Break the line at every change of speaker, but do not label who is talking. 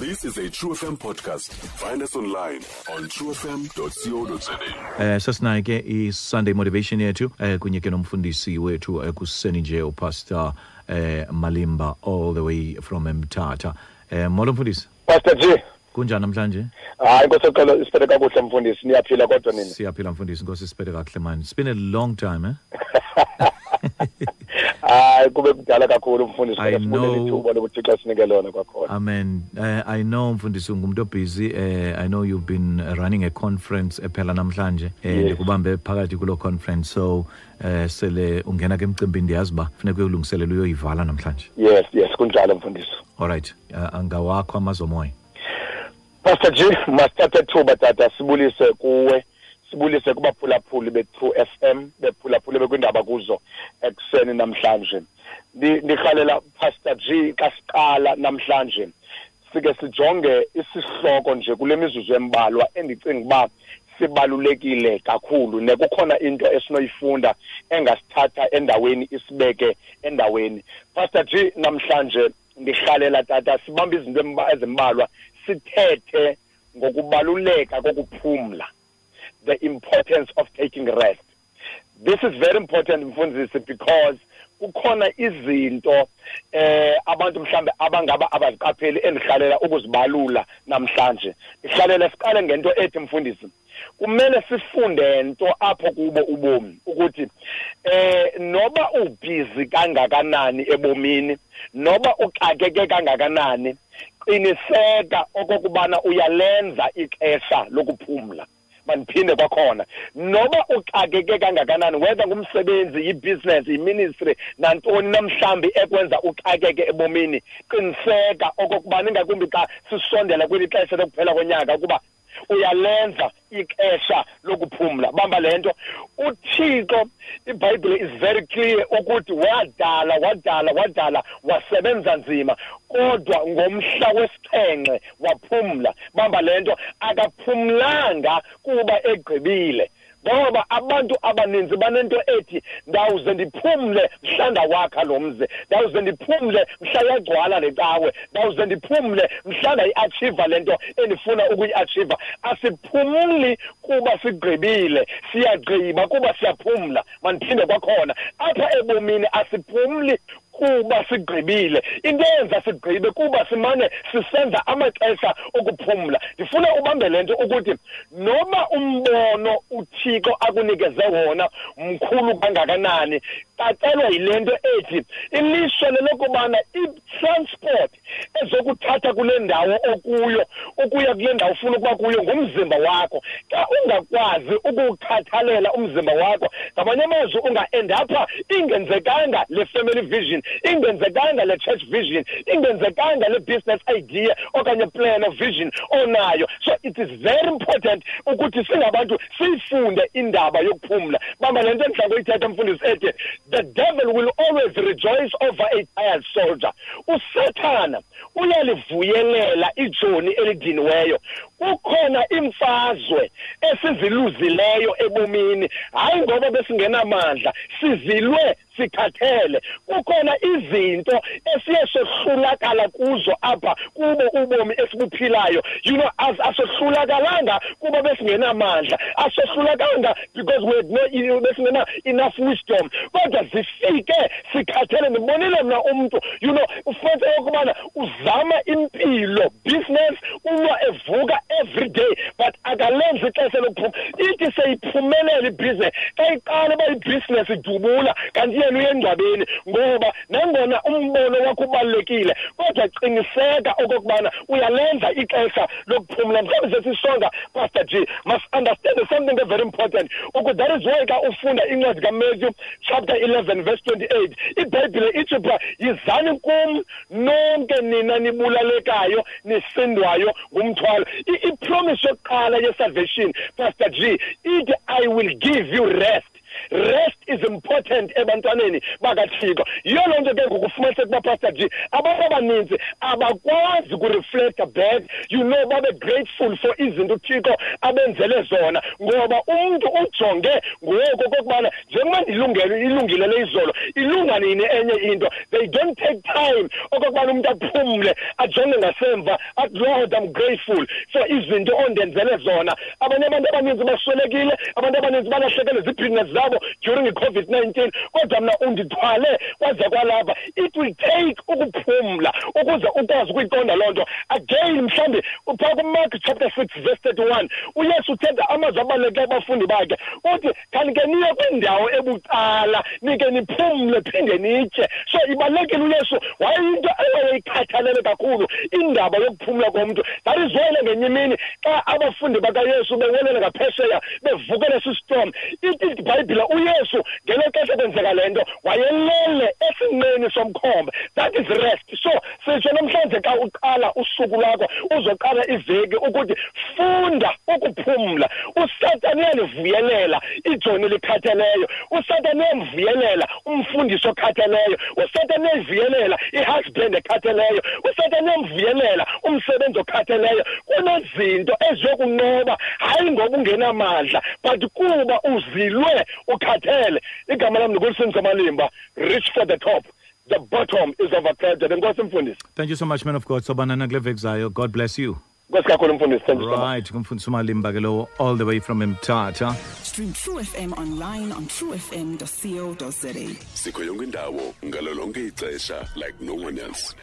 This is a True FM podcast. Find us online on truefm.co.za.
eh sasinayo ke i-sunday motivation yethu eh kunye ke nomfundisi wethu ekuseni nje upastor eh malimba all the way from mthatha eh molo mfundisi
Pastor G
kunjani namhlanje
hayi inkosi yokuqala isiphethe kakuhle mfundisi niyaphila kodwa nini?
siyaphila mfundisi inkosi siphethe kakuhle manje. it's been a long time eh
kakhulu mfundisi
I
kodwa sibonile
know-
ithuba lokuthi xa sinike lona kwakhona.
Amen. Uh, i know mfundisi ungumuntu obusy uh, i know you've been running a conference ephela namhlanje eh
Yes.
ndikubambe phakathi kulo conference. So uh, sele ungena ke emcimbini ndiyazi uba funeka uyolungiselela uyoyivala namhlanje.
Yes yes kunjalo mfundisi.
Alright uh, angawakho amazomoya.
Pastor G masithathe ethuba tata sibulise kuwe. Sibulise kubaphulaphuli be-True FM bephulaphuli bekwindaba kuzo ekuseni namhlanje. Ndi- ndihalela Pastor G kasiqala namhlanje. Sike sijonge isihloko nje kule mizuzu embalwa endicinga uba sibalulekile kakhulu nekukhona into esinoyifunda engasithatha endaweni isibeke endaweni. Pastor G namhlanje ndihalela tata sibambe izinto emba- ezimbalwa sithethe ngokubaluleka kokuphumla. The importance of taking rest. This is very important mfundisi because kukhona izinto eh abantu mhlambe abangaba abaziqapheli endihlalela ukuzibalula namhlanje. Ndihlalela siqale ngento ethi mfundisi kumele sifunde nto apho kubo ubomi ukuthi eh noba ubhizi kangakanani ebomini noba uxakeke kangakanani qiniseka okokubana uyalenza ixesha lokuphumla. Mandiphinde kwakhona noba uxakeke kangakanani whether ngumsebenzi yibusiness yiministry nantoni namhlawumbi ekwenza uxakeke ebomini qiniseka okokubana ingakumbi xa sisondela kweli xesha lokuphela konyaka ukuba uyalenza ixesha lokuphumla. Bamba le nto. Uthixo ibhayibhile is very clear ukuthi wadala wadala wadala wasebenza nzima kodwa ngomhla wesixhenxe waphumla. Bamba le nto akaphumlanga kuba egqibile. Ngoba abantu abaninzi banento ethi ndawuze ndiphumle mhla ndawakha lo mzi. Ndawuze ndiphumle mhla yagcwala le cawe. Ndawuze ndiphumle mhla ndayiachieva le nto endifuna ukuyiachieva asiphumli kuba sigqibile siyagqiba kuba siyaphumla mandiphinde kwakhona. Apha ebomini asiphumli kuba sigqibile. Into eyenza sigqibe kuba simane sisenza amaxesha okuphumla. Ndifuna ubambe le nto ukuthi noba umbono uthixo akunikeze wona mkhulu kangakanani cacelwa yile nto ethi ilishwa lelokubana i-transport ezokuthatha kule ndawo okuyo ukuya kule ndawo ufuna ukuba kuyo ngumzimba wakho. Xa ungakwazi ukuwukhathalela umzimba wakho ngamanye amazwi ungaendapha ingenzekanga le family vision ingenzekanga le church vision ingenzekanga le business idea okanye plan of vision onayo. So it is very important ukuthi singabantu siyifunde indaba yokuphumla. Bamba le nto endidla ngoyithetha mfundisi ethi the devil will always rejoice over a tired soldier. Usathana uyalivuyelela ijoni elidiniweyo. Kukhona imfazwe esiziluzileyo ebomini. Hayi ngoba besingenamandla sizilwe sikhathele kukhona izinto esiye sohlulakala kuzo apha kubo ubomi esibuphilayo. You know as asohlulakalanga kuba besingenamandla. Asohlulakanga because we no besingena enough wisdom. Kodwa zifike sikhathele ndibonile mna umntu you know ufense ukubana uzama impilo business uba evuka every day but akalenzi ixesha lokuphuma. Ithi seyiphumelela ibhizinesi xa iqala uba ibhizinesi idubula kanti yena uyengcwabeni ngoba nangona umbono wakho ubalulekile kodwa qiniseka okokubana uyalenza ixesha lokuphumla. Mhlawumbi sesisonga pastor g must understand something very important. Ukuthi that is why xa ufunda incwadi kamatthew chapter 11 verse 28 ibhayibhile ithi pha yizani kum nonke nina nibulalekayo nisindwayo ngumthwalo. I- ipromise yokuqala yesalvation pastor g ithi i will give you rest. Rest is important ebantwaneni bakathixo. Yiyo loo nto ke ngokufumaniseka uba pastor g abantu abaninzi abakwazi ukureflecta back you know babe grateful for izinto uthixo abenzele zona ngoba umntu ujonge ngoku okokubana njengoba ndilungele ilungile le izolo ilunga nini enye into? They don't take time okokubana umntu aphumle ajonge ngasemva athi lord i'm grateful for izinto ondenzele zona. Abanye abantu abaninzi baswelekile abantu abaninzi balahlekelwe ziibhizinesi zabo. During i-covid-19 kodwa mna undithwale kwaze kwalapha. It will take ukuphumla ukuze ukwazi ukuyiqonda loo nto. Again mhlawumbi phaa kumark chapter six verse thirty-one uyesu uthetha amazwi abaluleke abafundi bakhe. Uthi khanike niye kwindawo ebucala nike niphumle phinde nitye so ibalulekile uyesu wayeyinto ewayeyikhathalele kakhulu indaba yokuphumla komntu. That is why ngenye imini xa abafundi bakayesu bewelela ngaphesheya bevukele sistom ithi ibhayibhile uyesu ngelo xesha kwenzeka le nto wayelele esinqeni somkhomba. That is rest. So sitsho namhlanje xa uqala usuku lwakho uzoqala iveki ukuthi funda ukuphumla. Usatani uyalivuyelela ijoni likhatheleyo usatani uyamvuyelela umfundisi uyayivuyelela ihusband usatani uyamvuyelela umsebenzi kunezinto eziyokunqoba hayi ngoba ungenamandla but kuba uzilwe ukhathele. Igama lam ndikulisinisa malimba reach for the top. The bottom is overcrowded enkosi mfundisi.
Thank you so much man of god. Sobana nakule veki zayo god bless you
nkosi kakhulu mfundisi thank you so much
right kumfundisi umalimba ke lowo all the way from emthatha
Stream True FM online on truefm.co.za.
sikho yonke indawo ngalo lonke ixesha like no one else